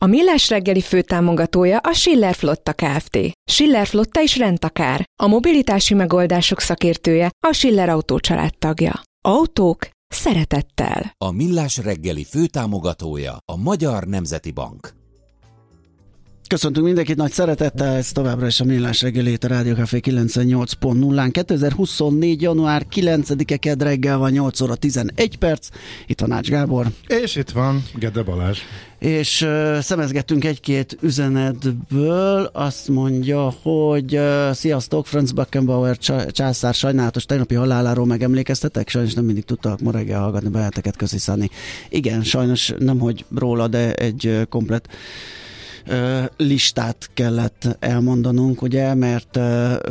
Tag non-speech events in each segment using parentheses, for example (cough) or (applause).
A Millás reggeli főtámogatója a Schiller Flotta Kft. Schiller Flotta is rendtakár. A mobilitási megoldások szakértője a Schiller Autó tagja. Autók szeretettel. A Millás reggeli főtámogatója a Magyar Nemzeti Bank. Köszöntünk mindenkit nagy szeretettel, ez továbbra is a Millás reggelét a Rádió Café 98.0-án. 2024. január 9-e kedd reggel van 8 óra 11 perc. Itt van Ács Gábor. És itt van Gede Balázs. És uh, szemezgettünk egy-két üzenetből. Azt mondja, hogy uh, sziasztok, Franz Beckenbauer császár sajnálatos tegnapi haláláról megemlékeztetek? Sajnos nem mindig tudtak ma reggel hallgatni beleteket, köszi Szani. Igen, sajnos nem hogy róla, de egy uh, komplet listát kellett elmondanunk, ugye, mert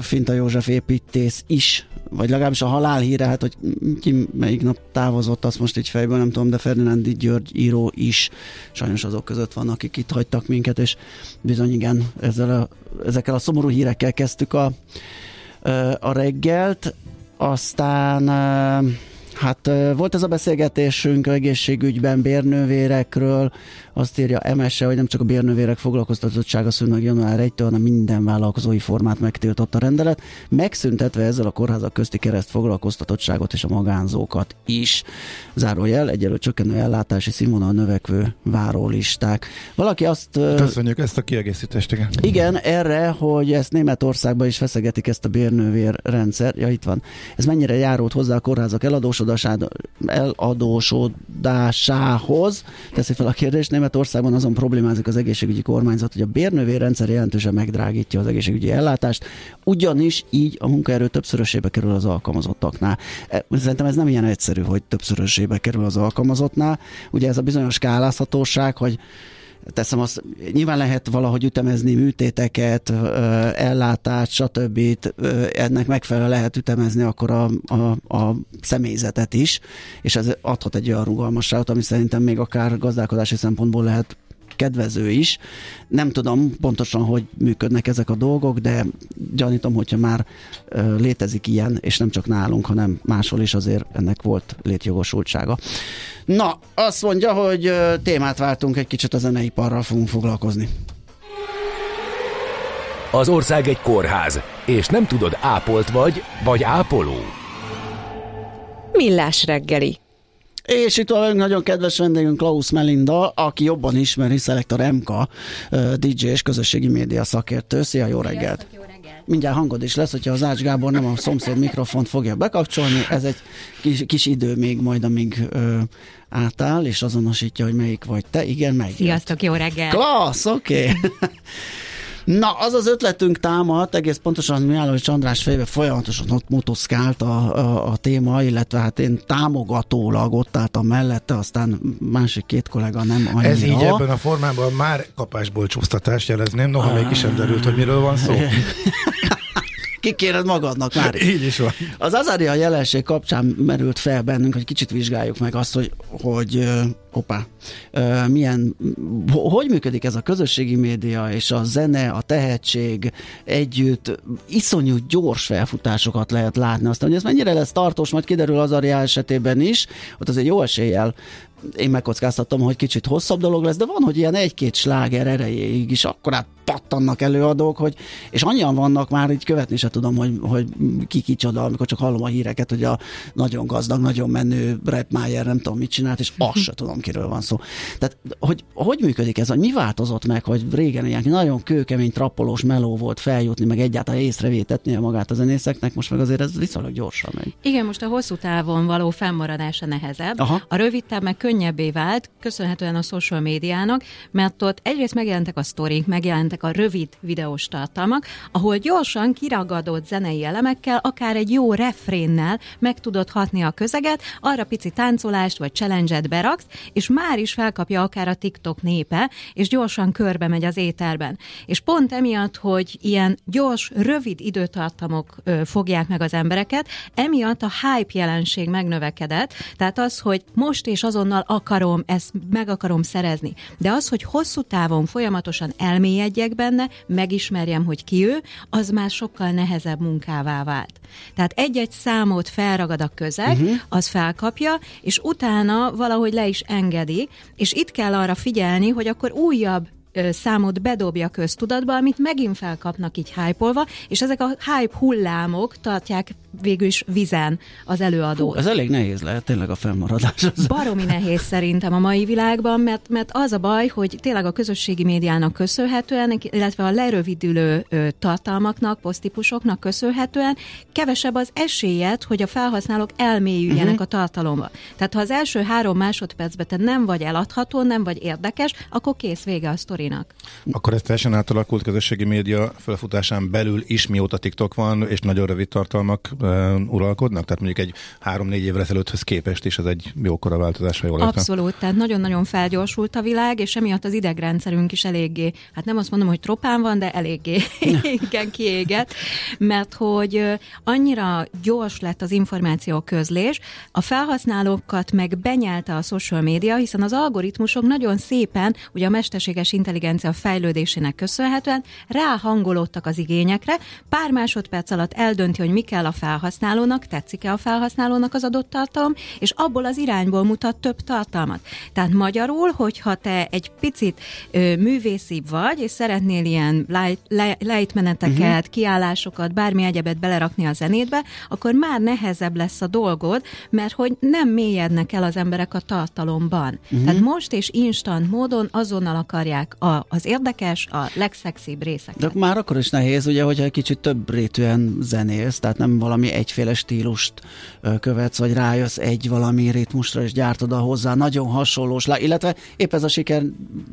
Finta József építész is, vagy legalábbis a halál híre, hát hogy ki melyik nap távozott, azt most így fejből nem tudom, de Ferdinándi György író is. Sajnos azok között van, akik itt hagytak minket, és bizony igen, ezzel a, ezekkel a szomorú hírekkel kezdtük a, a reggelt, aztán Hát volt ez a beszélgetésünk egészségügyben bérnővérekről, azt írja MSE, hogy nem csak a bérnővérek foglalkoztatottsága szűn meg január 1-től, hanem minden vállalkozói formát megtiltott a rendelet, megszüntetve ezzel a kórházak közti kereszt foglalkoztatottságot és a magánzókat is. Zárójel, egyelő csökkenő ellátási színvonal növekvő várólisták. Valaki azt... Köszönjük ezt a kiegészítést, igen. Igen, erre, hogy ezt Németországban is feszegetik ezt a bérnővér rendszer. Ja, itt van. Ez mennyire járult hozzá a kórházak eladósodásához? Teszi fel a kérdést. Németországban azon problémázik az egészségügyi kormányzat, hogy a bérnővér rendszer jelentősen megdrágítja az egészségügyi ellátást, ugyanis így a munkaerő többszörösébe kerül az alkalmazottaknál. E, szerintem ez nem ilyen egyszerű, hogy többszörösébe kerül az alkalmazottnál. Ugye ez a bizonyos skálázhatóság, hogy teszem azt, nyilván lehet valahogy ütemezni műtéteket, ellátást, stb. Ennek megfelelően lehet ütemezni akkor a, a, a személyzetet is, és ez adhat egy olyan rugalmasságot, ami szerintem még akár gazdálkodási szempontból lehet kedvező is. Nem tudom pontosan, hogy működnek ezek a dolgok, de gyanítom, hogyha már létezik ilyen, és nem csak nálunk, hanem máshol is azért ennek volt létjogosultsága. Na, azt mondja, hogy témát váltunk, egy kicsit a zeneiparral fogunk foglalkozni. Az ország egy kórház, és nem tudod, ápolt vagy, vagy ápoló. Millás reggeli. És itt van nagyon kedves vendégünk Klaus Melinda, aki jobban ismeri Selector MK, DJ és közösségi média szakértő. Szia, jó reggelt! jó reggelt! Mindjárt hangod is lesz, hogyha az Ács Gábor nem a szomszéd mikrofont fogja bekapcsolni. Ez egy kis, kis idő még majd, amíg ö, átáll, és azonosítja, hogy melyik vagy te. Igen, meg. Sziasztok, jó reggel! Klassz, oké! Okay. Na, az az ötletünk támadt, egész pontosan Mihálovics András fejbe folyamatosan ott motoszkált a, a, a téma, illetve hát én támogatólag ott álltam mellette, aztán másik két kollega nem annyira. Ez így ebben a formában már kapásból csúsztatás jelezném, noha még is sem derült, hogy miről van szó. (laughs) kikéred magadnak már. (laughs) Így is van. Az Azaria jelenség kapcsán merült fel bennünk, hogy kicsit vizsgáljuk meg azt, hogy, hogy opá, milyen, hogy működik ez a közösségi média és a zene, a tehetség együtt, iszonyú gyors felfutásokat lehet látni. Aztán, hogy ez mennyire lesz tartós, majd kiderül Azaria esetében is, ott az egy jó eséllyel én megkockáztatom, hogy kicsit hosszabb dolog lesz, de van, hogy ilyen egy-két sláger erejéig is akkor pattannak előadók, hogy, és annyian vannak már, így követni se tudom, hogy, hogy ki kicsoda, amikor csak hallom a híreket, hogy a nagyon gazdag, nagyon menő Brett Meyer nem tudom mit csinált, és azt se tudom, kiről van szó. Tehát, hogy hogy működik ez, hogy mi változott meg, hogy régen ilyen nagyon kőkemény, trappolós meló volt feljutni, meg egyáltalán észrevétetni magát a zenészeknek, most meg azért ez viszonylag gyorsan megy. Igen, most a hosszú távon való fennmaradása nehezebb. Aha. A rövid táv meg könnyebbé vált, köszönhetően a social médiának, mert ott egyrészt megjelentek a sztorik, megjelentek a rövid videós tartalmak, ahol gyorsan kiragadott zenei elemekkel, akár egy jó refrénnel meg tudod hatni a közeget, arra pici táncolást vagy challenge-et beraksz, és már is felkapja akár a TikTok népe, és gyorsan körbe megy az éterben. És pont emiatt, hogy ilyen gyors, rövid időtartamok ö, fogják meg az embereket, emiatt a hype jelenség megnövekedett, tehát az, hogy most és azonnal akarom, ezt meg akarom szerezni. De az, hogy hosszú távon folyamatosan elmélyedjek benne, megismerjem, hogy ki ő, az már sokkal nehezebb munkává vált. Tehát egy-egy számot felragad a közeg, uh-huh. az felkapja, és utána valahogy le is engedi, és itt kell arra figyelni, hogy akkor újabb számot bedobja köztudatba, amit megint felkapnak így hype és ezek a hype hullámok tartják végül is vizen az előadó. Ez elég nehéz lehet tényleg a fennmaradás. Az. Baromi nehéz szerintem a mai világban, mert, mert az a baj, hogy tényleg a közösségi médiának köszönhetően, illetve a lerövidülő ö, tartalmaknak, posztípusoknak köszönhetően kevesebb az esélyed, hogy a felhasználók elmélyüljenek uh-huh. a tartalomba. Tehát ha az első három másodpercben te nem vagy eladható, nem vagy érdekes, akkor kész vége a sztorinak. Akkor ez teljesen átalakult közösségi média felfutásán belül is, mióta TikTok van, és nagyon rövid tartalmak uralkodnak? Tehát mondjuk egy három-négy évre ezelőtthöz képest is ez egy jókora változás, ha jól értem. Abszolút, tehát nagyon-nagyon felgyorsult a világ, és emiatt az idegrendszerünk is eléggé, hát nem azt mondom, hogy tropán van, de eléggé (laughs) (laughs) igen kiégett, mert hogy annyira gyors lett az információ közlés, a felhasználókat meg benyelte a social média, hiszen az algoritmusok nagyon szépen, ugye a mesterséges intelligencia fejlődésének köszönhetően ráhangolódtak az igényekre, pár másodperc alatt eldönti, hogy mi kell a fel felhasználónak, tetszik-e a felhasználónak az adott tartalom, és abból az irányból mutat több tartalmat. Tehát magyarul, hogyha te egy picit ö, művészibb vagy, és szeretnél ilyen lejtmeneteket, uh-huh. kiállásokat, bármi egyebet belerakni a zenétbe, akkor már nehezebb lesz a dolgod, mert hogy nem mélyednek el az emberek a tartalomban. Uh-huh. Tehát most és instant módon azonnal akarják a, az érdekes, a legszexibb részeket. De már akkor is nehéz, ugye, hogyha egy kicsit több rétűen zenélsz, tehát nem valami valami egyféle stílust követsz, vagy rájössz egy valami ritmusra, és gyártod a hozzá nagyon hasonlós, illetve épp ez a siker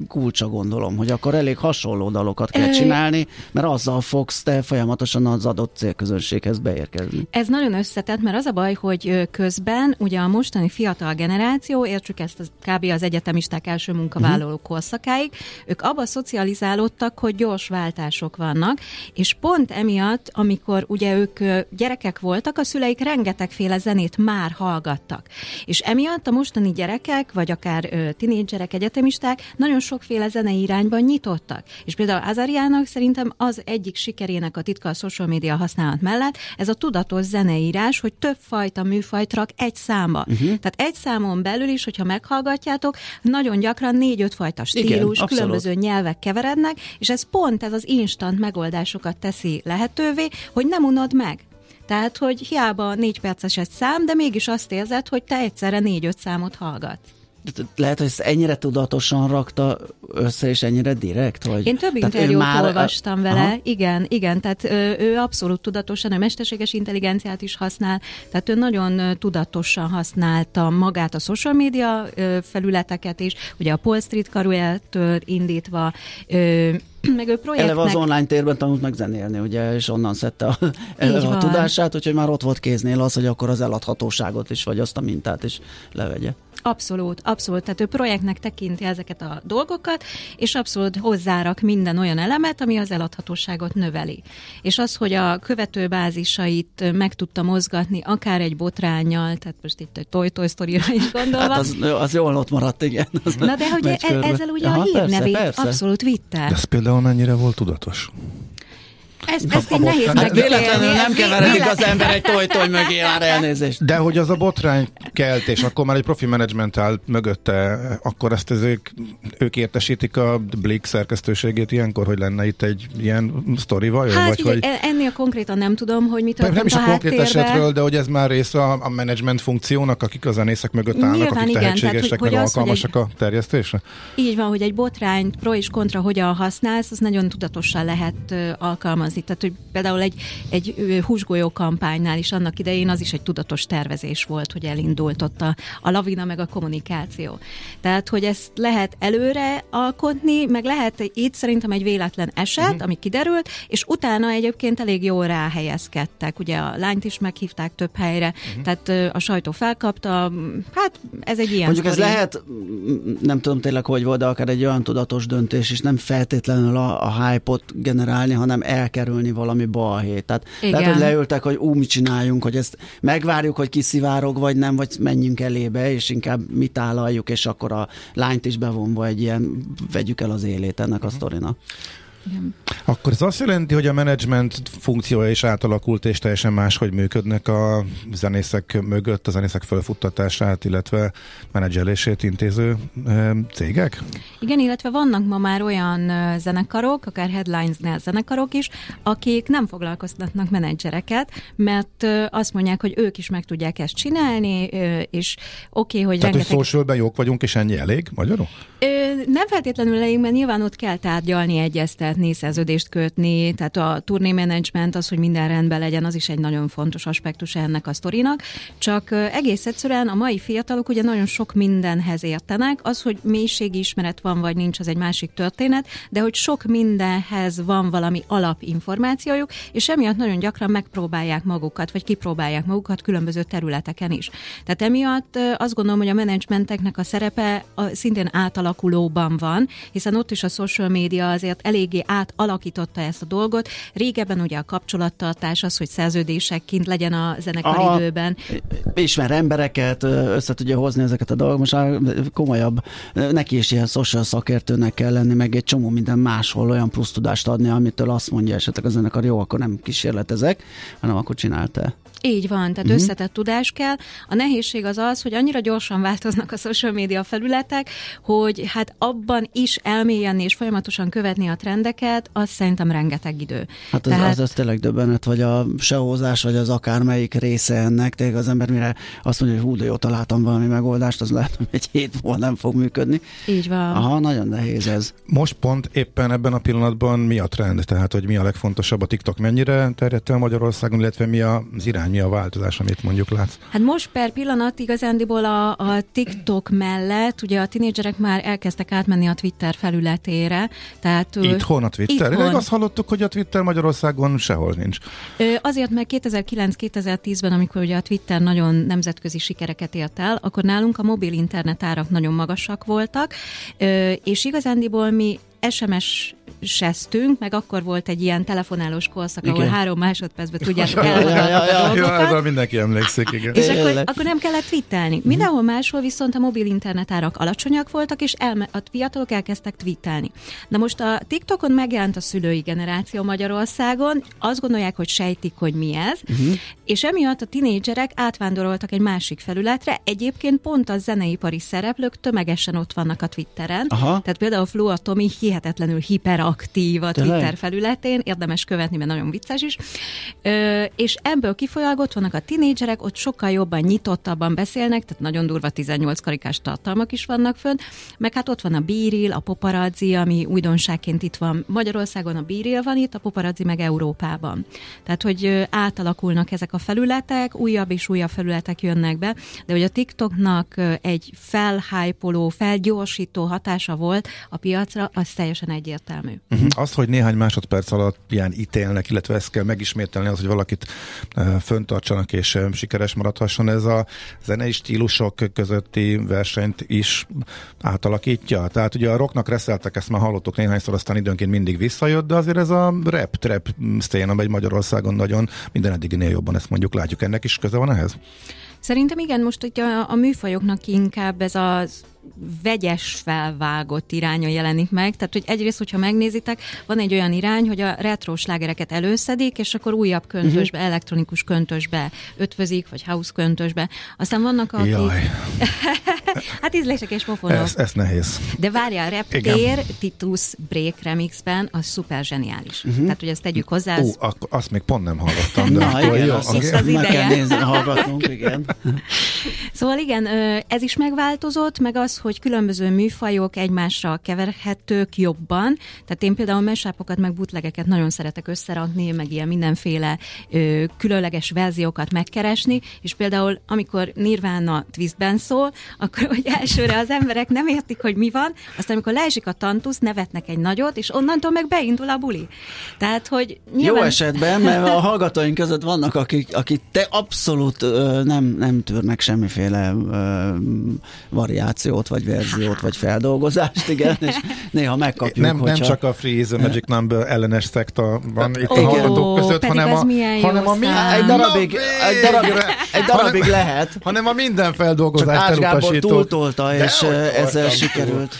kulcsa gondolom, hogy akkor elég hasonló dalokat kell csinálni, mert azzal fogsz te folyamatosan az adott célközönséghez beérkezni. Ez nagyon összetett, mert az a baj, hogy közben ugye a mostani fiatal generáció, értsük ezt az, kb. az egyetemisták első munkavállaló uh-huh. korszakáig, ők abba szocializálódtak, hogy gyors váltások vannak, és pont emiatt, amikor ugye ők gyerekek gyerekek voltak, a szüleik rengetegféle zenét már hallgattak. És emiatt a mostani gyerekek, vagy akár ö, tinédzserek, egyetemisták nagyon sokféle zenei irányban nyitottak. És például Azariának szerintem az egyik sikerének a titka a social media használat mellett, ez a tudatos zeneírás, hogy több fajta műfajt rak egy számba. Uh-huh. Tehát egy számon belül is, hogyha meghallgatjátok, nagyon gyakran négy-öt fajta stílus, Igen, különböző nyelvek keverednek, és ez pont ez az instant megoldásokat teszi lehetővé, hogy nem unod meg. Tehát, hogy hiába négy perces egy szám, de mégis azt érzed, hogy te egyszerre négy-öt számot hallgat. Lehet, hogy ezt ennyire tudatosan rakta össze, és ennyire direkt? Vagy... Én több interjút már... olvastam vele, Aha. igen, igen, tehát ő, ő abszolút tudatosan, a mesterséges intelligenciát is használ, tehát ő nagyon tudatosan használta magát a social media felületeket is, ugye a Paul Street karujától indítva, (clears throat) meg ő projektnek... Eleve az online térben tanult meg zenélni, ugye, és onnan szedte a, (laughs) eleve a tudását, úgyhogy már ott volt kéznél az, hogy akkor az eladhatóságot is, vagy azt a mintát is levegye. Abszolút, abszolút. Tehát ő projektnek tekinti ezeket a dolgokat, és abszolút hozzárak minden olyan elemet, ami az eladhatóságot növeli. És az, hogy a követőbázisait meg tudta mozgatni, akár egy botrányjal, tehát most itt egy Toy Toy Story-ra is gondolva. Hát az, az jól ott maradt, igen. Az Na de (laughs) hogy e- ezzel ugye Aha, a hírnevét abszolút vitte. De ez például mennyire volt tudatos? Ezt, ezt így nehéz hát Véletlenül nem keveredik az ember egy toj-toj mögé már elnézést. De hogy az a botrány kelt, és akkor már egy profi menedzsment áll mögötte, akkor ezt ezek, ők értesítik a Blik szerkesztőségét ilyenkor, hogy lenne itt egy ilyen sztori vajon? Hát vagy, ugye, hogy... ennél konkrétan nem tudom, hogy mit Nem is a, a konkrét esetről, de hogy ez már része a, a menedzsment funkciónak, akik a zenészek mögött állnak, Nyilván akik igen, tehetségesek, tehát, hogy, meg alkalmasak egy, a terjesztésre? Így van, hogy egy botrányt pro és kontra hogyan használsz, az nagyon tudatosan lehet alkalmazni fogalmazni. Tehát, hogy például egy, egy húsgolyó kampánynál is annak idején az is egy tudatos tervezés volt, hogy elindult ott a, a lavina meg a kommunikáció. Tehát, hogy ezt lehet előre alkotni, meg lehet itt szerintem egy véletlen eset, uh-huh. ami kiderült, és utána egyébként elég jól ráhelyezkedtek. Ugye a lányt is meghívták több helyre, uh-huh. tehát a sajtó felkapta, hát ez egy ilyen Mondjuk sztori. ez lehet, nem tudom tényleg, hogy volt, de akár egy olyan tudatos döntés, és nem feltétlenül a, a hype-ot generálni, hanem elkerülni valami balhét. Tehát Igen. lehet, hogy leültek, hogy ú, mit csináljunk, hogy ezt megvárjuk, hogy kiszivárog, vagy nem, vagy menjünk elébe, és inkább mit tálaljuk, és akkor a lányt is bevonva egy ilyen, vegyük el az élét ennek uh-huh. a mhm. sztorinak. Igen. Akkor ez azt jelenti, hogy a menedzsment funkciója is átalakult, és teljesen máshogy működnek a zenészek mögött, a zenészek felfuttatását, illetve menedzselését intéző cégek? Igen, illetve vannak ma már olyan zenekarok, akár headlines zenekarok is, akik nem foglalkoztatnak menedzsereket, mert azt mondják, hogy ők is meg tudják ezt csinálni, és oké, okay, hogy Tehát, rengeteg... hogy socialben jók vagyunk, és ennyi elég magyarul? Nem feltétlenül elég, mert nyilván ott kell tárgyalni, egyeztetni, szerződést kötni, tehát a turné management, az, hogy minden rendben legyen, az is egy nagyon fontos aspektus ennek a sztorinak. Csak egész egyszerűen a mai fiatalok ugye nagyon sok mindenhez értenek, az, hogy mélységi ismeret van vagy nincs, az egy másik történet, de hogy sok mindenhez van valami alapinformációjuk, és emiatt nagyon gyakran megpróbálják magukat, vagy kipróbálják magukat különböző területeken is. Tehát emiatt azt gondolom, hogy a menedzsmenteknek a szerepe szintén átalakulóban van, hiszen ott is a social media azért eléggé átalakította ezt a dolgot. Régebben ugye a kapcsolattartás, az, hogy szerződések kint legyen a zenekar időben. Ismer embereket, össze tudja hozni ezeket a dolgokat. Most komolyabb, neki is ilyen social szakértőnek kell lenni, meg egy csomó minden máshol olyan plusz tudást adni, amitől azt mondja esetleg a zenekar, jó, akkor nem kísérletezek, hanem akkor csinálta. Így van, tehát uh-huh. összetett tudás kell. A nehézség az az, hogy annyira gyorsan változnak a social media felületek, hogy hát abban is elmélyenni és folyamatosan követni a trendeket, az szerintem rengeteg idő. Hát az, tehát... az, az tényleg döbbenet, vagy a sehozás, vagy az akármelyik része ennek, tényleg az ember mire azt mondja, hogy hú, de jó, találtam valami megoldást, az lehet, hogy egy hét múlva nem fog működni. Így van. Aha, nagyon nehéz ez. Most pont éppen ebben a pillanatban mi a trend? Tehát, hogy mi a legfontosabb a TikTok mennyire terjedt el Magyarországon, illetve mi az irány, mi a változás, amit mondjuk látsz? Hát most per pillanat igazándiból a, a TikTok mellett, ugye a tinédzserek már elkezdtek átmenni a Twitter felületére. Tehát, itthon a Twitter? Itthon. Én azt hallottuk, hogy a Twitter Magyarországon sehol nincs. Azért, mert 2009-2010-ben, amikor ugye a Twitter nagyon nemzetközi sikereket ért el, akkor nálunk a mobil internet árak nagyon magasak voltak, és igazándiból mi SMS seztünk, meg akkor volt egy ilyen telefonálós korszak, ahol három másodpercben tudjátok el ja, ja, ja, ja, mindenki emlékszik, igen. És akkor, akkor nem kellett twittelni. Mhm. Mindenhol máshol viszont a mobil internet árak alacsonyak voltak, és elme, a fiatalok elkezdtek twittelni. Na most a TikTokon megjelent a szülői generáció Magyarországon, azt gondolják, hogy sejtik, hogy mi ez, uh-huh. és emiatt a tinédzserek átvándoroltak egy másik felületre. Egyébként pont a zeneipari szereplők tömegesen ott vannak a Twitteren. Aha. Tehát például Flo Tomi hihetetlenül hiperaktív a Twitter Tényleg? felületén, érdemes követni, mert nagyon vicces is. Ö, és ebből kifolyólag ott vannak a tinédzserek, ott sokkal jobban nyitottabban beszélnek, tehát nagyon durva 18 karikás tartalmak is vannak fönn, meg hát ott van a bíril, a poparazzi, ami újdonságként itt van Magyarországon, a bíril van itt, a poparazzi meg Európában. Tehát, hogy átalakulnak ezek a felületek, újabb és újabb felületek jönnek be, de hogy a TikToknak egy felhájpoló, felgyorsító hatása volt a piacra, az teljesen egyértelmű. Uh-huh. Az, hogy néhány másodperc alatt ilyen ítélnek, illetve ezt kell megismételni, az, hogy valakit uh, föntartsanak és uh, sikeres maradhasson, ez a zenei stílusok közötti versenyt is átalakítja. Tehát ugye a rocknak reszeltek, ezt már hallottuk néhányszor, aztán időnként mindig visszajött, de azért ez a rap, trap sztén, amely Magyarországon nagyon minden eddiginél jobban ezt mondjuk látjuk. Ennek is köze van ehhez? Szerintem igen, most hogy a, a műfajoknak inkább ez az vegyes felvágott iránya jelenik meg. Tehát, hogy egyrészt, hogyha megnézitek, van egy olyan irány, hogy a retro slágereket előszedik, és akkor újabb köntösbe, uh-huh. elektronikus köntösbe ötvözik, vagy house köntösbe. Aztán vannak akik... Jaj. (laughs) hát ízlések és pofonok. Ez, ez nehéz. De várjál, Reptér, Titus Break remixben, az szuper zseniális. Uh-huh. Tehát, hogy ezt tegyük hozzá. Ó, akkor azt még pont nem hallottam. De Na, igen, jó, az, az, az ideje. Meg kell nézni, hallgatnunk, igen. Szóval igen, ez is megváltozott, meg az, az, hogy különböző műfajok egymásra keverhetők jobban. Tehát én például mesápokat meg butlegeket nagyon szeretek összerakni, meg ilyen mindenféle ö, különleges verziókat megkeresni, és például amikor Nirvana twistben szól, akkor hogy elsőre az emberek nem értik, hogy mi van, aztán amikor leesik a tantusz, nevetnek egy nagyot, és onnantól meg beindul a buli. Tehát, hogy nyilván... Jó esetben, mert a hallgatóink között vannak, akik, akik te abszolút ö, nem, nem tűrnek semmiféle ö, variációt, vagy verziót, vagy feldolgozást, igen, és néha megkapjuk, Nem, hogyha... nem csak a Free is a Magic Number ellenes szekta van itt igen. a hallgatók között, hanem a, hanem a minden... Egy darabig, egy darabig, egy darabig hanem, lehet. Hanem a minden feldolgozást elutasított. túltolta, és ezzel sikerült.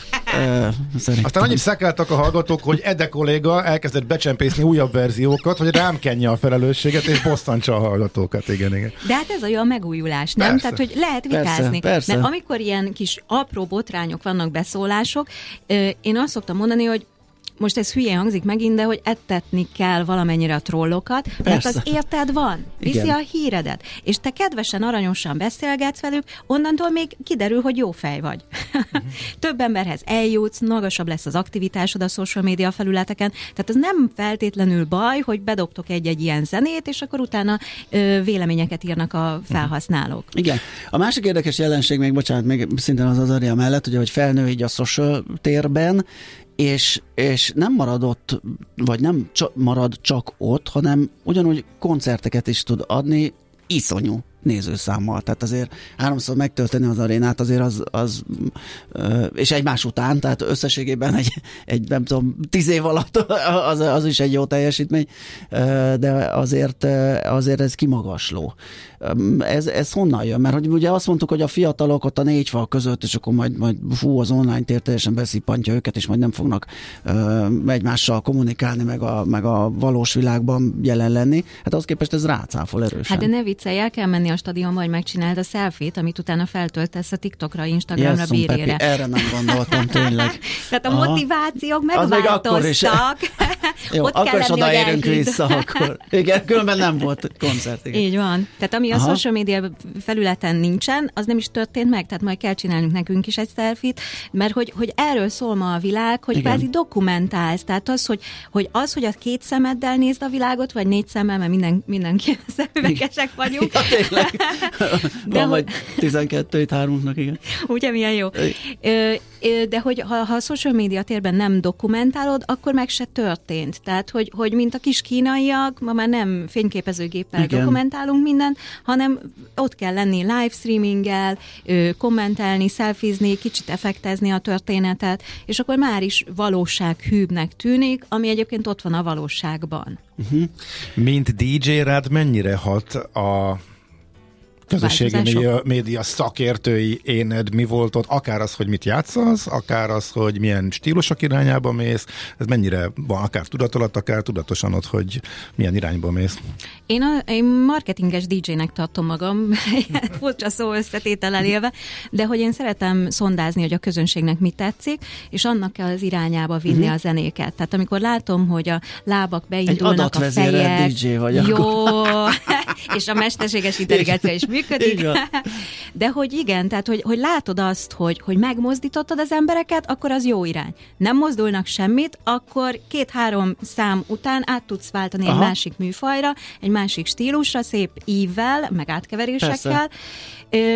Szerintem. Aztán annyit szekáltak a hallgatók, hogy Ede kolléga elkezdett becsempészni újabb verziókat, hogy rám kenje a felelősséget, és bosszantsa a hallgatókat. Igen, igen. De hát ez olyan megújulás, nem? Persze. Tehát, hogy lehet vitázni. Persze, persze. De amikor ilyen kis apró botrányok vannak, beszólások, én azt szoktam mondani, hogy most ez hülye hangzik megint, de hogy ettetni kell valamennyire a trollokat, Persze. mert az érted van, viszi Igen. a híredet, és te kedvesen, aranyosan beszélgetsz velük, onnantól még kiderül, hogy jó fej vagy. Uh-huh. (laughs) Több emberhez eljutsz, magasabb lesz az aktivitásod a social media felületeken, tehát ez nem feltétlenül baj, hogy bedobtok egy-egy ilyen zenét, és akkor utána ö, véleményeket írnak a felhasználók. Igen. A másik érdekes jelenség, még bocsánat, még szintén az az mellett, ugye, hogy felnő így a social térben, és, és nem maradott, vagy nem csak, marad csak ott, hanem ugyanúgy koncerteket is tud adni, iszonyú nézőszámmal. Tehát azért háromszor megtölteni az arénát azért az, az és egymás után, tehát összességében egy, egy nem tudom, tíz év alatt (laughs) az, az is egy jó teljesítmény, de azért, azért ez kimagasló. Ez, ez honnan jön? Mert hogy ugye azt mondtuk, hogy a fiatalok ott a négy fal között, és akkor majd, majd fú, az online tér teljesen beszippantja őket, és majd nem fognak egymással kommunikálni, meg a, meg a valós világban jelen lenni. Hát az képest ez rácáfol erősen. Hát de ne viccelj, el kell menni a stadionba, hogy megcsináld a selfit, amit utána feltöltesz a TikTokra, Instagramra, yes, bírére. Erre nem gondoltam, tényleg. (laughs) Tehát a Aha. motivációk megváltoztak. (laughs) Jó, Ott akkor is odaérünk vissza, akkor. Igen, különben nem volt koncert. Igen. Így van. Tehát ami Aha. a social media felületen nincsen, az nem is történt meg, tehát majd kell csinálnunk nekünk is egy selfit, mert hogy, hogy erről szól ma a világ, hogy Igen. kvázi dokumentálsz. Tehát az, hogy, hogy az, hogy a két szemeddel nézd a világot, vagy négy szemmel, mert minden, mindenki (laughs) szemüvegesek vagyunk. Ja, tényleg. (laughs) De Van vagy 12 itt hármunknak, igen. Ugye milyen jó. De hogy ha, ha a social media térben nem dokumentálod, akkor meg se történt. Tehát, hogy, hogy mint a kis kínaiak, ma már nem fényképezőgéppel igen. dokumentálunk mindent, hanem ott kell lenni live streaminggel, kommentelni, szelfizni, kicsit effektezni a történetet, és akkor már is valósághűbbnek tűnik, ami egyébként ott van a valóságban. Uh-huh. Mint DJ rád mennyire hat a közösségi média, média szakértői éned mi volt ott, akár az, hogy mit játszasz, akár az, hogy milyen stílusok irányába mész, ez mennyire van, akár tudatolat, akár tudatosan ott, hogy milyen irányba mész. Én, a, én marketinges DJ-nek tartom magam, (laughs) furcsa szó összetétel élve, de hogy én szeretem szondázni, hogy a közönségnek mi tetszik, és annak kell az irányába vinni uh-huh. a zenéket. Tehát amikor látom, hogy a lábak beindulnak, Egy a fejek, DJ vagy jó, akkor. (laughs) és a mesterséges intelligencia is működik. De hogy igen, tehát hogy, hogy látod azt, hogy, hogy megmozdítottad az embereket, akkor az jó irány. Nem mozdulnak semmit, akkor két-három szám után át tudsz váltani Aha. egy másik műfajra, egy másik stílusra, szép ívvel, meg átkeverésekkel, Persze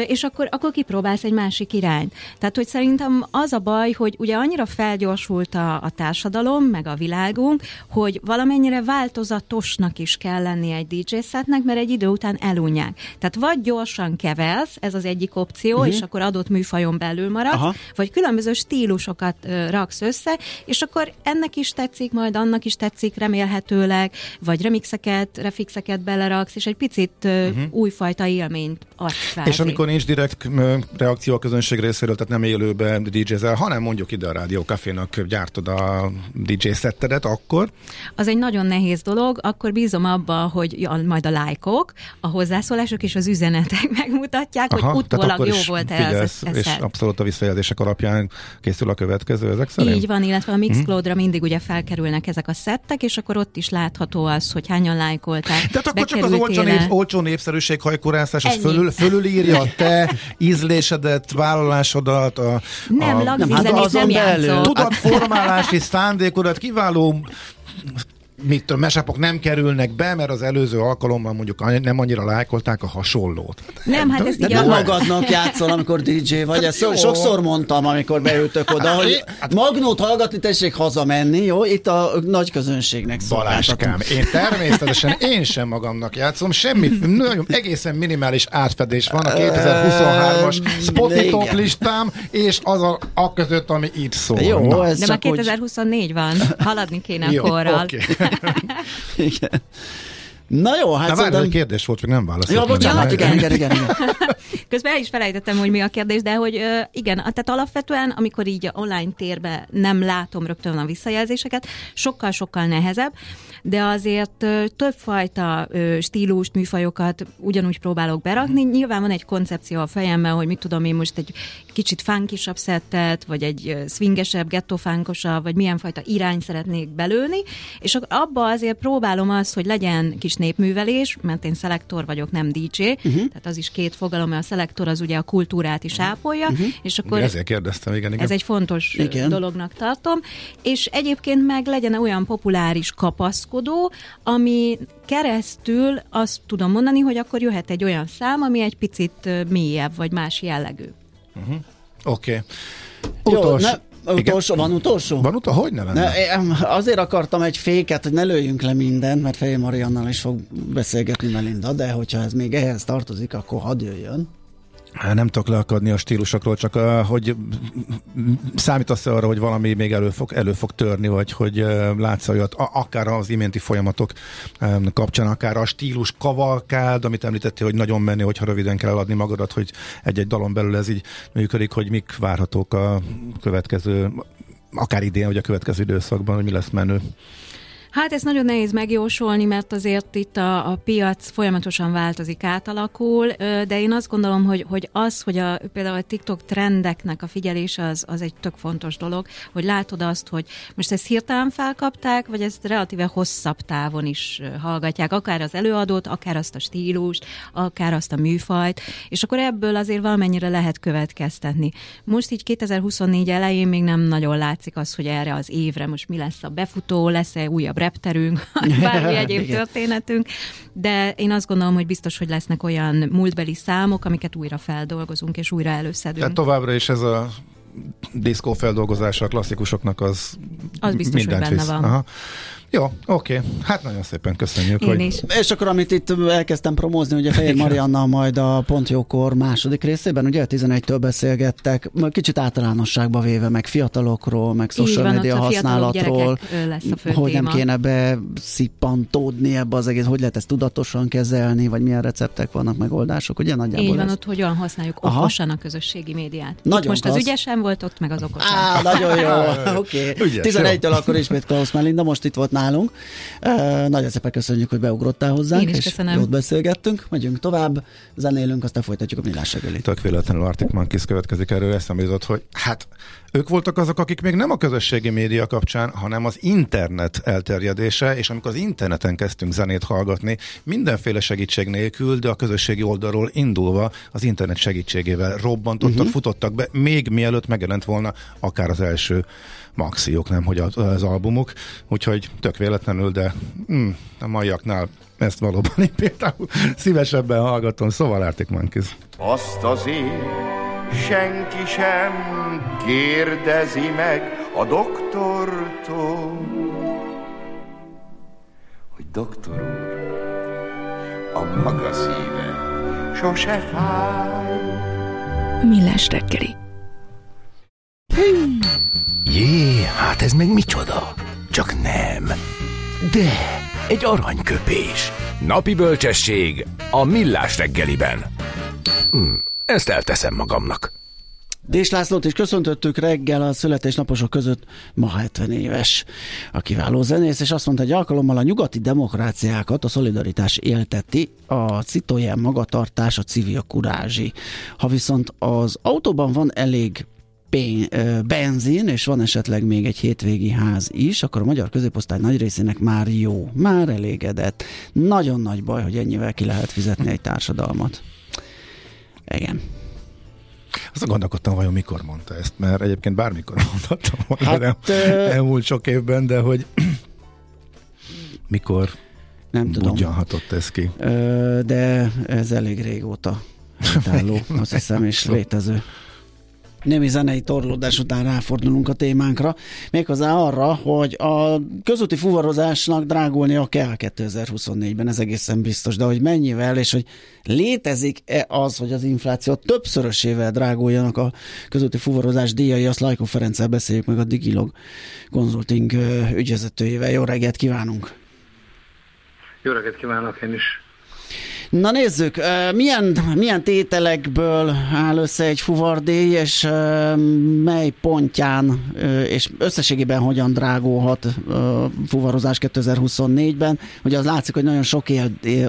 és akkor, akkor kipróbálsz egy másik irányt. Tehát, hogy szerintem az a baj, hogy ugye annyira felgyorsult a, a társadalom, meg a világunk, hogy valamennyire változatosnak is kell lenni egy DJ setnek, mert egy idő után elunják. Tehát vagy gyorsan kevelsz, ez az egyik opció, uh-huh. és akkor adott műfajon belül maradsz, Aha. vagy különböző stílusokat uh, raksz össze, és akkor ennek is tetszik, majd annak is tetszik remélhetőleg, vagy remixeket, refixeket beleraksz, és egy picit uh, uh-huh. újfajta élményt adsz És amikor nincs direkt reakció a közönség részéről, tehát nem élőben DJ-zel, hanem mondjuk ide a Rádió Cafénak gyártod a DJ szettedet, akkor? Az egy nagyon nehéz dolog, akkor bízom abba, hogy ja, majd a lájkok, a hozzászólások és az üzenetek (laughs) megmutatják, Aha. hogy utólag akkor jó volt figyelsz, ez, ez És abszolút a visszajelzések alapján készül a következő ezek szerint? Így van, illetve a Mixcloud-ra hmm. mindig ugye felkerülnek ezek a szettek, és akkor ott is látható az, hogy hányan lájkolták. Tehát akkor csak az olcsó, nép, olcsó népszerűség hajkurászás, az fölül, fölülírja a te ízlésedet, vállalásodat, a, nem, a, nem, hát azon nem tudatformálási szándékodat, kiváló mit tudom, mesapok nem kerülnek be, mert az előző alkalommal mondjuk nem annyira lájkolták a hasonlót. Nem, hát ezt így nem magadnak játszol, amikor DJ vagy. Ezt jó. sokszor mondtam, amikor beültök oda, hogy hát- Magnót hallgatni, tessék hazamenni, jó? Itt a nagy közönségnek Baláskám, én természetesen én sem magamnak játszom, semmi, nagyon egészen minimális átfedés van a 2023-as Spotify top listám, és az a, a között, ami itt szól. Jó, ez De már 2024 van, haladni kéne jó, korral. Okay. Igen. Na jó, hát Na, szerintem... egy kérdés volt, csak nem válaszolt. Ja, bocsánat, igen, igen, igen, igen. (laughs) Közben el is felejtettem, hogy mi a kérdés, de hogy igen, tehát alapvetően, amikor így a online térbe nem látom rögtön a visszajelzéseket, sokkal-sokkal nehezebb, de azért többfajta stílust, műfajokat ugyanúgy próbálok berakni. Nyilván van egy koncepció a fejemben, hogy mit tudom én most egy kicsit funkisabb szettet, vagy egy swingesebb, gettofánkosabb, vagy milyen fajta irány szeretnék belőni, és abba azért próbálom azt, hogy legyen kis népművelés, mert én szelektor vagyok, nem DJ, uh-huh. Tehát az is két fogalom, mert a szelektor az ugye a kultúrát is ápolja, uh-huh. és akkor... Ezért kérdeztem, igen, igen. Ez egy fontos igen. dolognak tartom, és egyébként meg legyen olyan populáris kapaszkodó, ami keresztül azt tudom mondani, hogy akkor jöhet egy olyan szám, ami egy picit mélyebb, vagy más jellegű. Uh-huh. Oké. Okay. Utolsó. Utolsó, van utolsó? Van utolsó? Hogy ne lenne? Ne, azért akartam egy féket, hogy ne lőjünk le mindent, mert Fejé Mariannal is fog beszélgetni Melinda, de hogyha ez még ehhez tartozik, akkor hadd jöjjön. Nem tudok leakadni a stílusokról, csak hogy számítasz arra, hogy valami még elő fog, elő fog törni, vagy hogy látsz olyat, akár az iménti folyamatok kapcsán, akár a stílus kavalkád, amit említettél, hogy nagyon menni, hogyha röviden kell eladni magadat, hogy egy-egy dalon belül ez így működik, hogy mik várhatók a következő, akár idén, vagy a következő időszakban, hogy mi lesz menő. Hát ez nagyon nehéz megjósolni, mert azért itt a, a piac folyamatosan változik, átalakul, de én azt gondolom, hogy, hogy az, hogy a, például a TikTok trendeknek a figyelése az, az egy tök fontos dolog, hogy látod azt, hogy most ezt hirtelen felkapták, vagy ezt relatíve hosszabb távon is hallgatják, akár az előadót, akár azt a stílust, akár azt a műfajt, és akkor ebből azért valamennyire lehet következtetni. Most így 2024 elején még nem nagyon látszik az, hogy erre az évre most mi lesz a befutó, lesz-e újabb repterünk, (laughs) vagy bármi egyéb történetünk, de én azt gondolom, hogy biztos, hogy lesznek olyan múltbeli számok, amiket újra feldolgozunk és újra előszedünk. Tehát továbbra is ez a diszkó feldolgozása a klasszikusoknak az, az biztos, mindent hogy benne visz. van. Aha. Jó, oké. Hát nagyon szépen köszönjük. Én hogy... is. És akkor, amit itt elkezdtem promózni, ugye Fehér Marianna majd a Pont Jókor második részében, ugye 11-től beszélgettek, kicsit általánosságba véve, meg fiatalokról, meg social media használatról, hogy téma. nem kéne beszippantódni ebbe az egész, hogy lehet ezt tudatosan kezelni, vagy milyen receptek vannak, megoldások, ugye nagyjából Így van, ott hogyan használjuk Aha. okosan a közösségi médiát. Nagyon itt most klassz. az ügyesen volt, ott meg az okosan. Á, nagyon jó, (laughs) oké. Okay. 11-től akkor ismét Klaus Melinda, most itt volt nálunk. Nagyon szépen köszönjük, hogy beugrottál hozzánk, Én is és köszönöm. jót beszélgettünk. Megyünk tovább, zenélünk, aztán folytatjuk a millás reggelit. Tök véletlenül Arctic Monkeys következik erről, eszembe jutott, hogy hát ők voltak azok, akik még nem a közösségi média kapcsán, hanem az internet elterjedése, és amikor az interneten kezdtünk zenét hallgatni, mindenféle segítség nélkül, de a közösségi oldalról indulva az internet segítségével robbantottak, uh-huh. futottak be, még mielőtt megjelent volna akár az első maxiok, nem hogy az, az albumok, úgyhogy tök véletlenül, de mm, a maiaknál ezt valóban én például szívesebben hallgatom, szóval Arctic Monkeys. Azt azért senki sem kérdezi meg a doktortól, hogy doktor úr, a maga szíve sose fáj. Millás reggeli. Jé, hát ez meg micsoda? Csak nem. De, egy aranyköpés. Napi bölcsesség a millás reggeliben. Hm, ezt elteszem magamnak. Dés Lászlót is köszöntöttük reggel a születésnaposok között ma 70 éves a kiváló zenész, és azt mondta, hogy alkalommal a nyugati demokráciákat a szolidaritás élteti, a Citroen magatartás, a civil kurázsi. Ha viszont az autóban van elég benzin, és van esetleg még egy hétvégi ház is, akkor a magyar középosztály nagy részének már jó, már elégedett. Nagyon nagy baj, hogy ennyivel ki lehet fizetni egy társadalmat. Igen. Azt gondolkodtam, vajon mikor mondta ezt, mert egyébként bármikor (laughs) mondhattam volna hát, el, elmúlt sok évben, de hogy (clears throat) mikor nem tudom. hatott ez ki? De ez elég régóta (laughs) álló, azt hiszem, és létező némi zenei torlódás után ráfordulunk a témánkra, méghozzá arra, hogy a közúti fuvarozásnak drágulnia kell 2024-ben, ez egészen biztos, de hogy mennyivel, és hogy létezik-e az, hogy az infláció többszörösével dráguljanak a közúti fuvarozás díjai, azt Lajko Ferenccel beszéljük meg a Digilog Consulting ügyvezetőjével. Jó reggelt kívánunk! Jó reggelt kívánok én is! Na nézzük, milyen, milyen tételekből áll össze egy fuvardély, és mely pontján, és összességében hogyan drágulhat fuvarozás 2024-ben? Ugye az látszik, hogy nagyon sok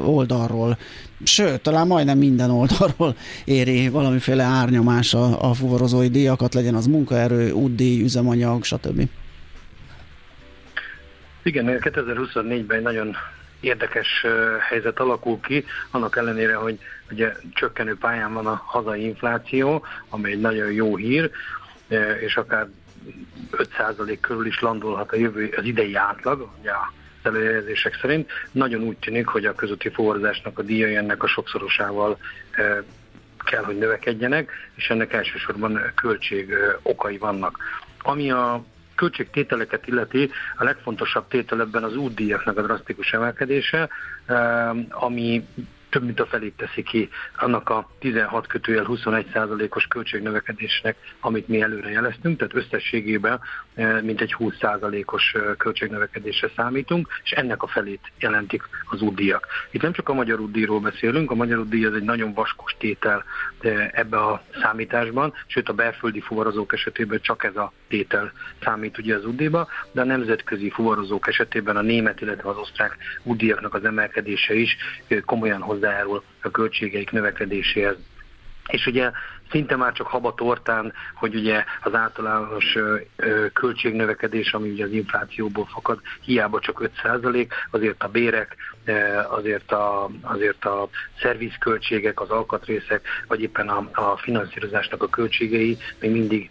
oldalról, sőt, talán majdnem minden oldalról éri valamiféle árnyomás a, a fuvarozói díjakat, legyen az munkaerő, útdíj, üzemanyag, stb. Igen, 2024-ben nagyon érdekes helyzet alakul ki, annak ellenére, hogy ugye csökkenő pályán van a hazai infláció, ami egy nagyon jó hír, és akár 5% körül is landolhat a jövő, az idei átlag, ugye a előjelzések szerint. Nagyon úgy tűnik, hogy a közötti forrázásnak a díjai ennek a sokszorosával kell, hogy növekedjenek, és ennek elsősorban költség okai vannak. Ami a költségtételeket illeti, a legfontosabb tétel ebben az útdíjaknak a drasztikus emelkedése, eh, ami több mint a felét teszi ki annak a 16 kötőjel 21 százalékos költségnövekedésnek, amit mi előre jeleztünk, tehát összességében eh, mint egy 20 százalékos eh, költségnövekedésre számítunk, és ennek a felét jelentik az útdíjak. Itt nem csak a magyar útdíjról beszélünk, a magyar útdíj az egy nagyon vaskos tétel eh, ebbe a számításban, sőt a belföldi fuvarozók esetében csak ez a tétel számít ugye az útdíjba, de a nemzetközi fuvarozók esetében a német, illetve az osztrák útdíjaknak az emelkedése is komolyan hozzá hozzájárul a költségeik növekedéséhez. És ugye szinte már csak habatortán, hogy ugye az általános költségnövekedés, ami ugye az inflációból fakad, hiába csak 5% azért a bérek, azért a, azért a szervizköltségek, az alkatrészek, vagy éppen a, a finanszírozásnak a költségei még mindig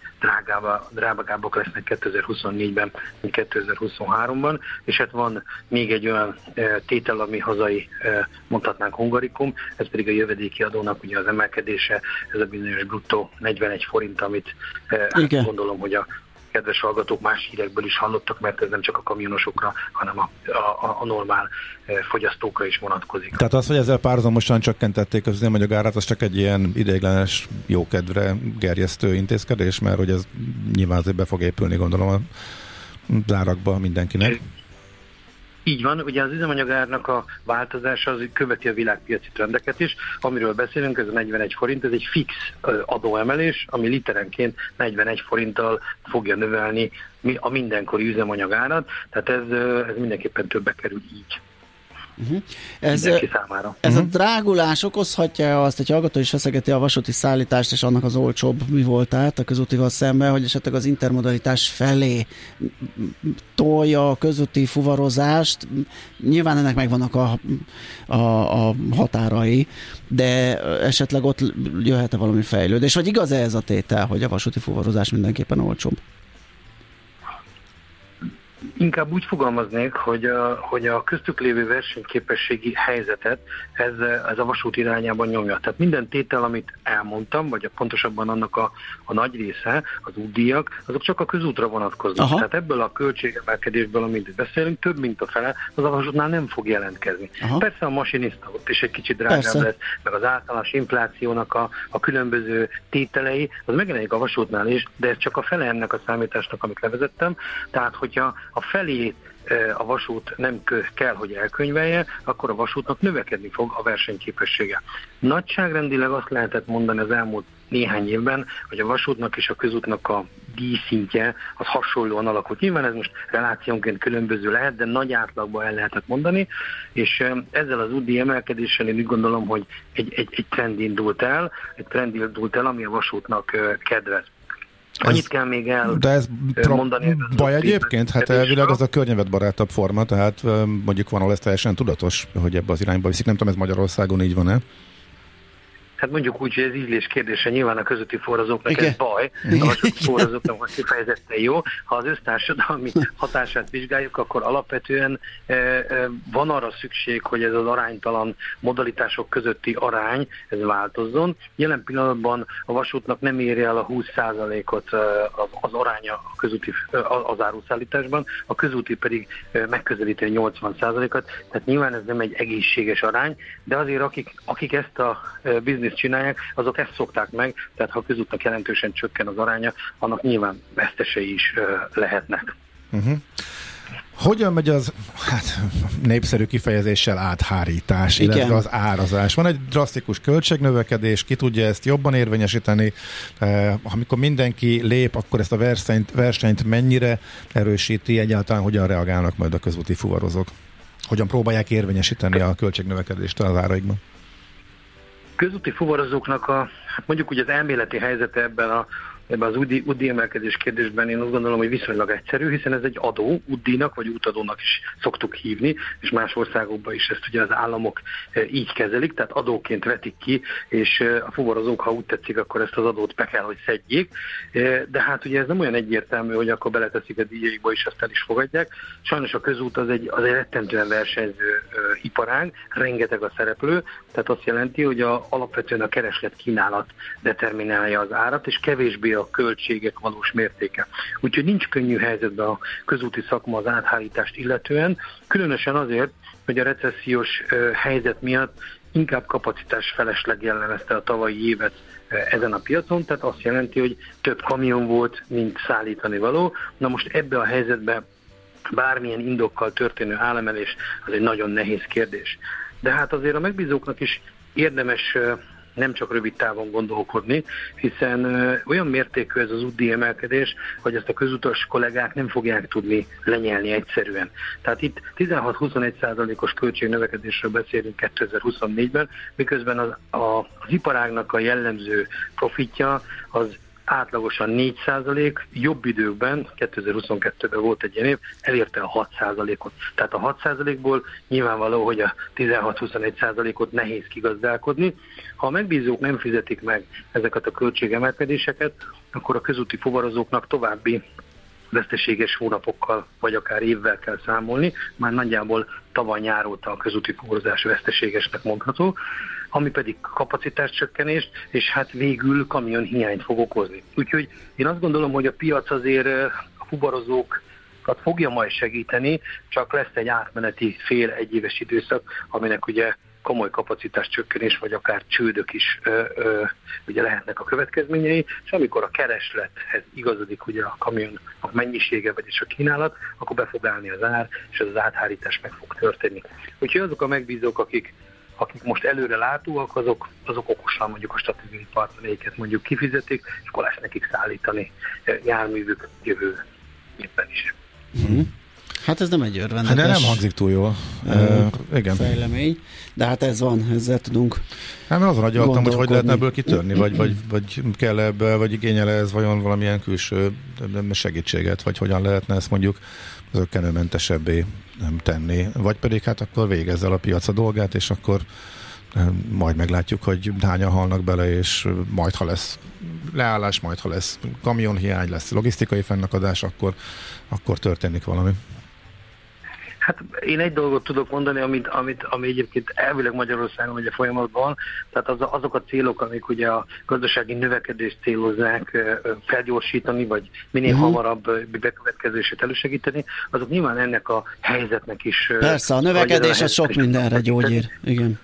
drágábbak lesznek 2024-ben, mint 2023-ban, és hát van még egy olyan tétel, ami hazai, mondhatnánk hungarikum, ez pedig a jövedéki adónak ugye az emelkedése, ez a bizonyos bruttó 41 forint, amit Igen. gondolom, hogy a kedves hallgatók más hírekből is hallottak, mert ez nem csak a kamionosokra, hanem a, a, a normál fogyasztókra is vonatkozik. Tehát az, hogy ezzel párhuzamosan csökkentették az üzemanyagárát, az csak egy ilyen ideiglenes, jókedvre gerjesztő intézkedés, mert hogy ez nyilván azért be fog épülni, gondolom a zárakba mindenkinek. Így van, ugye az üzemanyagárnak a változása az követi a világpiaci trendeket is. Amiről beszélünk, ez a 41 forint, ez egy fix adóemelés, ami literenként 41 forinttal fogja növelni a mindenkori üzemanyagárat, tehát ez, ez mindenképpen többe kerül így. Uh-huh. Ez, számára. ez uh-huh. a drágulás okozhatja azt, hogy hallgató is feszegeti a vasúti szállítást, és annak az olcsóbb mi volt át a közútival szemben, hogy esetleg az intermodalitás felé tolja a közúti fuvarozást. Nyilván ennek megvannak a, a, a határai, de esetleg ott jöhet-e valami fejlődés, vagy igaz-e ez a tétel, hogy a vasúti fuvarozás mindenképpen olcsóbb? Inkább úgy fogalmaznék, hogy a, hogy a köztük lévő versenyképességi helyzetet ez, ez a vasút irányában nyomja. Tehát minden tétel, amit elmondtam, vagy a, pontosabban annak a, a nagy része, az útdíjak, azok csak a közútra vonatkoznak. Aha. Tehát ebből a költségemelkedésből, amit beszélünk, több mint a fele, az a vasútnál nem fog jelentkezni. Aha. Persze a masinista ott is egy kicsit drágább Persze. lesz, meg az általános inflációnak a, a különböző tételei, az megjelenik a vasútnál is, de ez csak a fele ennek a számításnak, amit levezettem. Tehát, hogyha a felé a vasút nem kell, hogy elkönyvelje, akkor a vasútnak növekedni fog a versenyképessége. Nagyságrendileg azt lehetett mondani az elmúlt néhány évben, hogy a vasútnak és a közútnak a díjszintje az hasonlóan alakult. Nyilván ez most relációnként különböző lehet, de nagy átlagban el lehetett mondani, és ezzel az UDI emelkedéssel én úgy gondolom, hogy egy, egy, egy trend indult el, egy trend indult el, ami a vasútnak kedvez. Annyit ez, kell még el De ez mondani. Baj egyébként? Hát elvileg az a környezetbarátabb forma, tehát mondjuk van, ahol ez teljesen tudatos, hogy ebbe az irányba viszik. Nem tudom, ez Magyarországon így van-e? Hát mondjuk úgy, hogy ez ízlés kérdése, nyilván a közötti forrazóknak Igen. ez baj, a vasúti forrazóknak hogy kifejezetten jó. Ha az össztársadalmi (laughs) hatását vizsgáljuk, akkor alapvetően e, e, van arra szükség, hogy ez az aránytalan modalitások közötti arány, ez változzon. Jelen pillanatban a vasútnak nem éri el a 20%-ot e, az, aránya a közúti, az áruszállításban, a közúti pedig megközelíti a 80%-ot, tehát nyilván ez nem egy egészséges arány, de azért akik, akik ezt a biznisz bizniszt csinálják, azok ezt szokták meg, tehát ha közútnak jelentősen csökken az aránya, annak nyilván vesztesei is lehetnek. Uh-huh. Hogyan megy az hát, népszerű kifejezéssel áthárítás, Igen. illetve az árazás? Van egy drasztikus költségnövekedés, ki tudja ezt jobban érvényesíteni? Eh, amikor mindenki lép, akkor ezt a versenyt, versenyt mennyire erősíti, egyáltalán hogyan reagálnak majd a közúti fuvarozók? Hogyan próbálják érvényesíteni a költségnövekedést az áraikban? Közúti fuvarozóknak a, hát mondjuk úgy az elméleti helyzete ebben a ebben az UDI, UDI emelkedés kérdésben én azt gondolom, hogy viszonylag egyszerű, hiszen ez egy adó, UDI-nak vagy útadónak is szoktuk hívni, és más országokban is ezt ugye az államok eh, így kezelik, tehát adóként vetik ki, és eh, a fuvarozók, ha úgy tetszik, akkor ezt az adót be kell, hogy szedjék. Eh, de hát ugye ez nem olyan egyértelmű, hogy akkor beleteszik a díjaikba, és azt el is fogadják. Sajnos a közút az egy, az egy rettentően versenyző iparág, rengeteg a szereplő, tehát azt jelenti, hogy a, alapvetően a kereslet kínálat determinálja az árat, és kevésbé a költségek valós mértéke. Úgyhogy nincs könnyű helyzetben a közúti szakma az áthárítást illetően, különösen azért, hogy a recessziós helyzet miatt inkább kapacitás felesleg jellemezte a tavalyi évet ezen a piacon, tehát azt jelenti, hogy több kamion volt, mint szállítani való. Na most ebbe a helyzetbe bármilyen indokkal történő álemelés az egy nagyon nehéz kérdés. De hát azért a megbízóknak is érdemes nem csak rövid távon gondolkodni, hiszen olyan mértékű ez az UDI emelkedés, hogy ezt a közutas kollégák nem fogják tudni lenyelni egyszerűen. Tehát itt 16-21 százalékos költségnövekedésről beszélünk 2024-ben, miközben az, a, az iparágnak a jellemző profitja az átlagosan 4%, jobb időkben, 2022-ben volt egy ilyen év, elérte a 6%-ot. Tehát a 6%-ból nyilvánvaló, hogy a 16-21%-ot nehéz kigazdálkodni. Ha a megbízók nem fizetik meg ezeket a költségemelkedéseket, akkor a közúti fuvarozóknak további veszteséges hónapokkal, vagy akár évvel kell számolni. Már nagyjából tavaly nyár óta a közúti fuvarozás veszteségesnek mondható ami pedig kapacitás csökkenést, és hát végül kamion hiányt fog okozni. Úgyhogy én azt gondolom, hogy a piac azért a fubarozók fogja majd segíteni, csak lesz egy átmeneti fél egyéves időszak, aminek ugye komoly kapacitás csökkenés, vagy akár csődök is ö, ö, ugye lehetnek a következményei, és amikor a kereslethez igazodik ugye a kamion a mennyisége, vagyis a kínálat, akkor be fog állni az ár, és az áthárítás meg fog történni. Úgyhogy azok a megbízók, akik akik most előre látóak, azok, azok okosan mondjuk a stratégiai partnereiket mondjuk kifizetik, és akkor lesz nekik szállítani eh, járművük jövő éppen is. Mm-hmm. Hát ez nem egy örvendetes. Hát de nem hangzik túl jól. Uh, igen. Fejlemény. De hát ez van, ezzel tudunk Hát azon agyaltam, hogy hogy lehetne ebből kitörni, vagy, vagy, vagy kell ebbe, vagy igényel ez vajon valamilyen külső segítséget, vagy hogyan lehetne ezt mondjuk zöggenőmentesebbé nem tenni. Vagy pedig hát akkor végezzel a piac a dolgát, és akkor majd meglátjuk, hogy hányan halnak bele, és majd ha lesz leállás, majd ha lesz kamionhiány, lesz logisztikai fennakadás, akkor, akkor történik valami. Hát én egy dolgot tudok mondani, amit, amit, ami egyébként elvileg Magyarországon ugye folyamatban van, tehát az, azok a célok, amik ugye a gazdasági növekedést célozzák felgyorsítani, vagy minél uh-huh. hamarabb bekövetkezését elősegíteni, azok nyilván ennek a helyzetnek is... Persze, a növekedés az sok mindenre gyógyír, igen.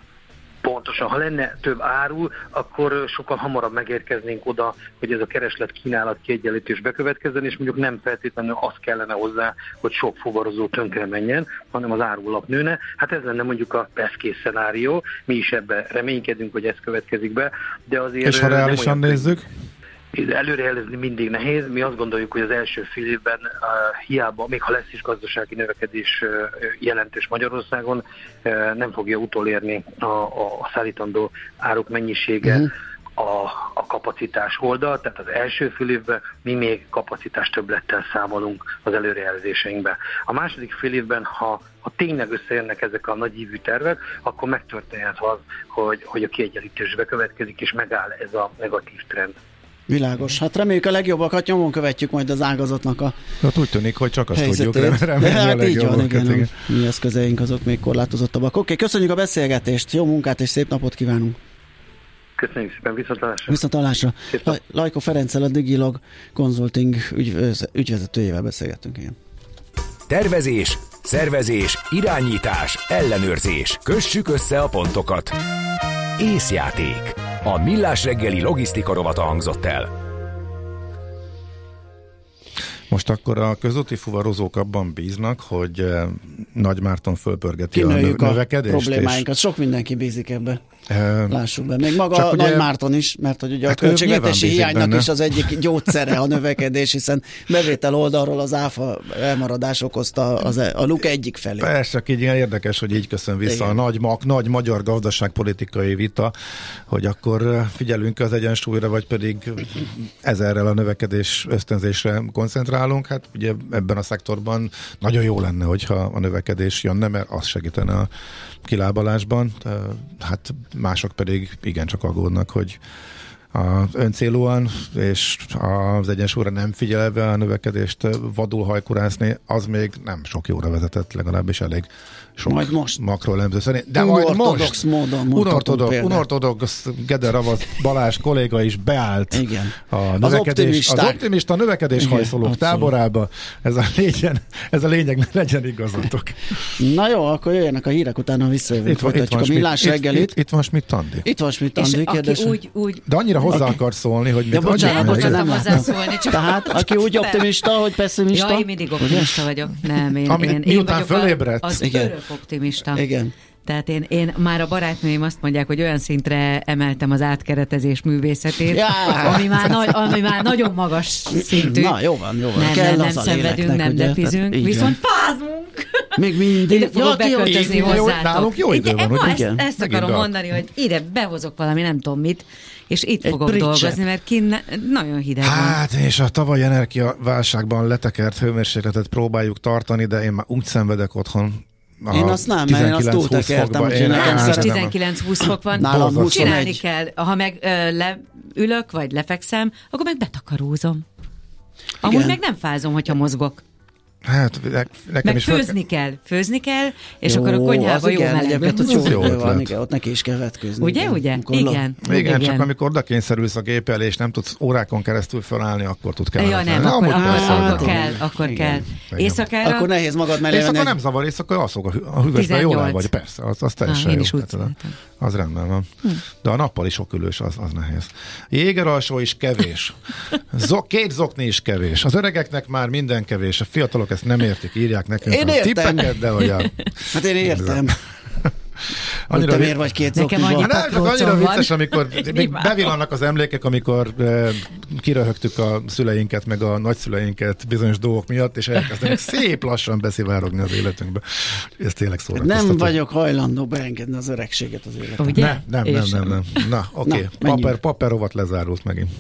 Pontosan, ha lenne több áru, akkor sokkal hamarabb megérkeznénk oda, hogy ez a kereslet-kínálat kiegyenlítés bekövetkezzen, és mondjuk nem feltétlenül az kellene hozzá, hogy sok fuvarozó tönkre menjen, hanem az árulap nőne. Hát ez lenne mondjuk a best szenárió, mi is ebbe reménykedünk, hogy ez következik be, de azért... És ha reálisan nézzük? Előrejelezni mindig nehéz. Mi azt gondoljuk, hogy az első fél évben uh, hiába, még ha lesz is gazdasági növekedés uh, jelentős Magyarországon, uh, nem fogja utolérni a, a szállítandó áruk mennyisége uh-huh. a, a kapacitás oldal, tehát az első fél évben mi még kapacitás többlettel számolunk az előrejelzéseinkbe. A második fél évben, ha ha tényleg összejönnek ezek a nagyívű tervek, akkor megtörténhet az, hogy, hogy a kiegyenlítés bekövetkezik, és megáll ez a negatív trend. Világos. Hát reméljük a legjobbakat, nyomon követjük majd az ágazatnak a Hát úgy tűnik, hogy csak azt helyzetét. tudjuk remélni De hát a így van, igen, igen. mi eszközeink azok még korlátozottabbak. Oké, köszönjük a beszélgetést, jó munkát és szép napot kívánunk. Köszönjük szépen, viszontlátásra. Viszontlátásra. Laj- Lajko Ferenccel a Digilog Consulting ügy, ügyvezetőjével beszélgettünk, igen. Tervezés, szervezés, irányítás, ellenőrzés. Kössük össze a pontokat. Észjáték. A millás reggeli logisztika rovata hangzott el. Most akkor a közúti fuvarozók abban bíznak, hogy eh, Nagy Márton fölpörgeti a Kinőjük a növekedést. problémáinkat, sok mindenki bízik ebbe. Lássuk be. Még maga Csak a ugye- Nagy Márton is, mert hogy ugye Hát a költségvetési hiánynak benne. is az egyik (laughs) gyógyszere a növekedés, hiszen bevétel oldalról az áfa elmaradás okozta az, e- a luk egyik felé. Persze, így ilyen érdekes, hogy így köszön vissza Igen. a nagy, mag, nagy magyar gazdaságpolitikai vita, hogy akkor figyelünk az egyensúlyra, vagy pedig ezerrel a növekedés ösztönzésre koncentrálunk. Hát ugye ebben a szektorban nagyon jó lenne, hogyha a növekedés jönne, mert az segítene a kilábalásban. Hát mások pedig igencsak aggódnak, hogy a öncélúan és az egyensúlyra nem figyelve a növekedést vadul hajkurászni, az még nem sok jóra vezetett, legalábbis elég sok Majd most. makroelemző szerint. De majd most módon unortodox, unortodox Gede Ravasz Balázs kolléga is beállt Igen. a Az növekedés, az, optimisták. optimista növekedés Igen, hajszolók abszolút. táborába. Ez a, légyen, ez a lényeg, ne legyen igazatok. Na jó, akkor jöjjenek a hírek, utána visszajövünk, folytatjuk a millás reggelit. Itt, itt, itt van Schmidt Andi. Itt van Schmidt Andi, kérdés. úgy, úgy De annyira hozzá akar szólni, hogy mit bocsánat, adjak bocsánat, nem hozzászólni, csak- Tehát, aki úgy optimista, hogy pessimista. Ja, én mindig optimista vagyok. Nem, én, Ami- én, én vagyok a- fölébredt. az Igen. örök optimista. Igen. Tehát én, én már a barátnőim azt mondják, hogy olyan szintre emeltem az átkeretezés művészetét, Já. ami, már nagy, ami már nagyon magas szintű. Na, jó van, jó van. Nem, Kell nem, nem szenvedünk, nem ugye? depizünk, Tehát viszont fázunk. Még mindig. Ide fogok jó, beköltözni jó, hozzátok. nálunk jó idő van, ugye? ezt, Igen. ezt akarom mondani, hogy ide behozok valami nem tudom mit, és itt Egy fogok pricset. dolgozni, mert kint nagyon hideg van. Hát, és a tavalyi energiaválságban letekert hőmérsékletet próbáljuk tartani, de én már úgy szenvedek otthon. a Én azt nem, mert én azt 19-20 túltekertem, fokba. úgyhogy Én- nekem szeretem. nem. 19-20 fok van. Nálam Borzasztó. 21. Csinálni kell. Ha meg ö, leülök, vagy lefekszem, akkor meg betakarózom. Amúgy Igen. meg nem fázom, hogyha mozgok. Hát, ne- nekem Meg is főzni kell. Főzni kell, és Jó, akkor a konyhába az jó igen, egyébként ott jó jó van, ötlet. igen, ott neki is kell vetkőzni. Ugye, igen. ugye? Amikor Igen. Igen, igen. csak amikor oda kényszerülsz a gép elé, és nem tudsz órákon keresztül felállni, akkor tud kell. Ja, nem, akkor, akkor, akkor kell, akkor kell. Igen. Éjszakára Akkor nehéz magad mellé És venni akkor egy- nem zavar, és akkor alszok a, hűvösben, jól el 18. vagy, persze, az, az teljesen Ah, én jó. is úgy Tehát az- rendben van. De a nappal is okülős, az, az nehéz. Jéger alsó is kevés. Zok, két zokni is kevés. Az öregeknek már minden kevés. A fiatalok ezt nem értik, írják nekünk Én értem. tippeket, de hogy a, Hát én értem. Hogy (laughs) Annyira te vi- miért vagy két Nekem annyi Hát nem, csak annyira van. vicces, amikor (laughs) még bevillannak az emlékek, amikor e, kiröhögtük a szüleinket, meg a nagyszüleinket bizonyos dolgok miatt, és elkezdenek (laughs) szép lassan beszivárogni az életünkbe. Ez tényleg szórakoztató. Nem vagyok hajlandó beengedni az öregséget az életembe. Ugye? Nem, nem, nem, nem, nem. Na, oké. Okay. Paper, paper rovat lezárult megint.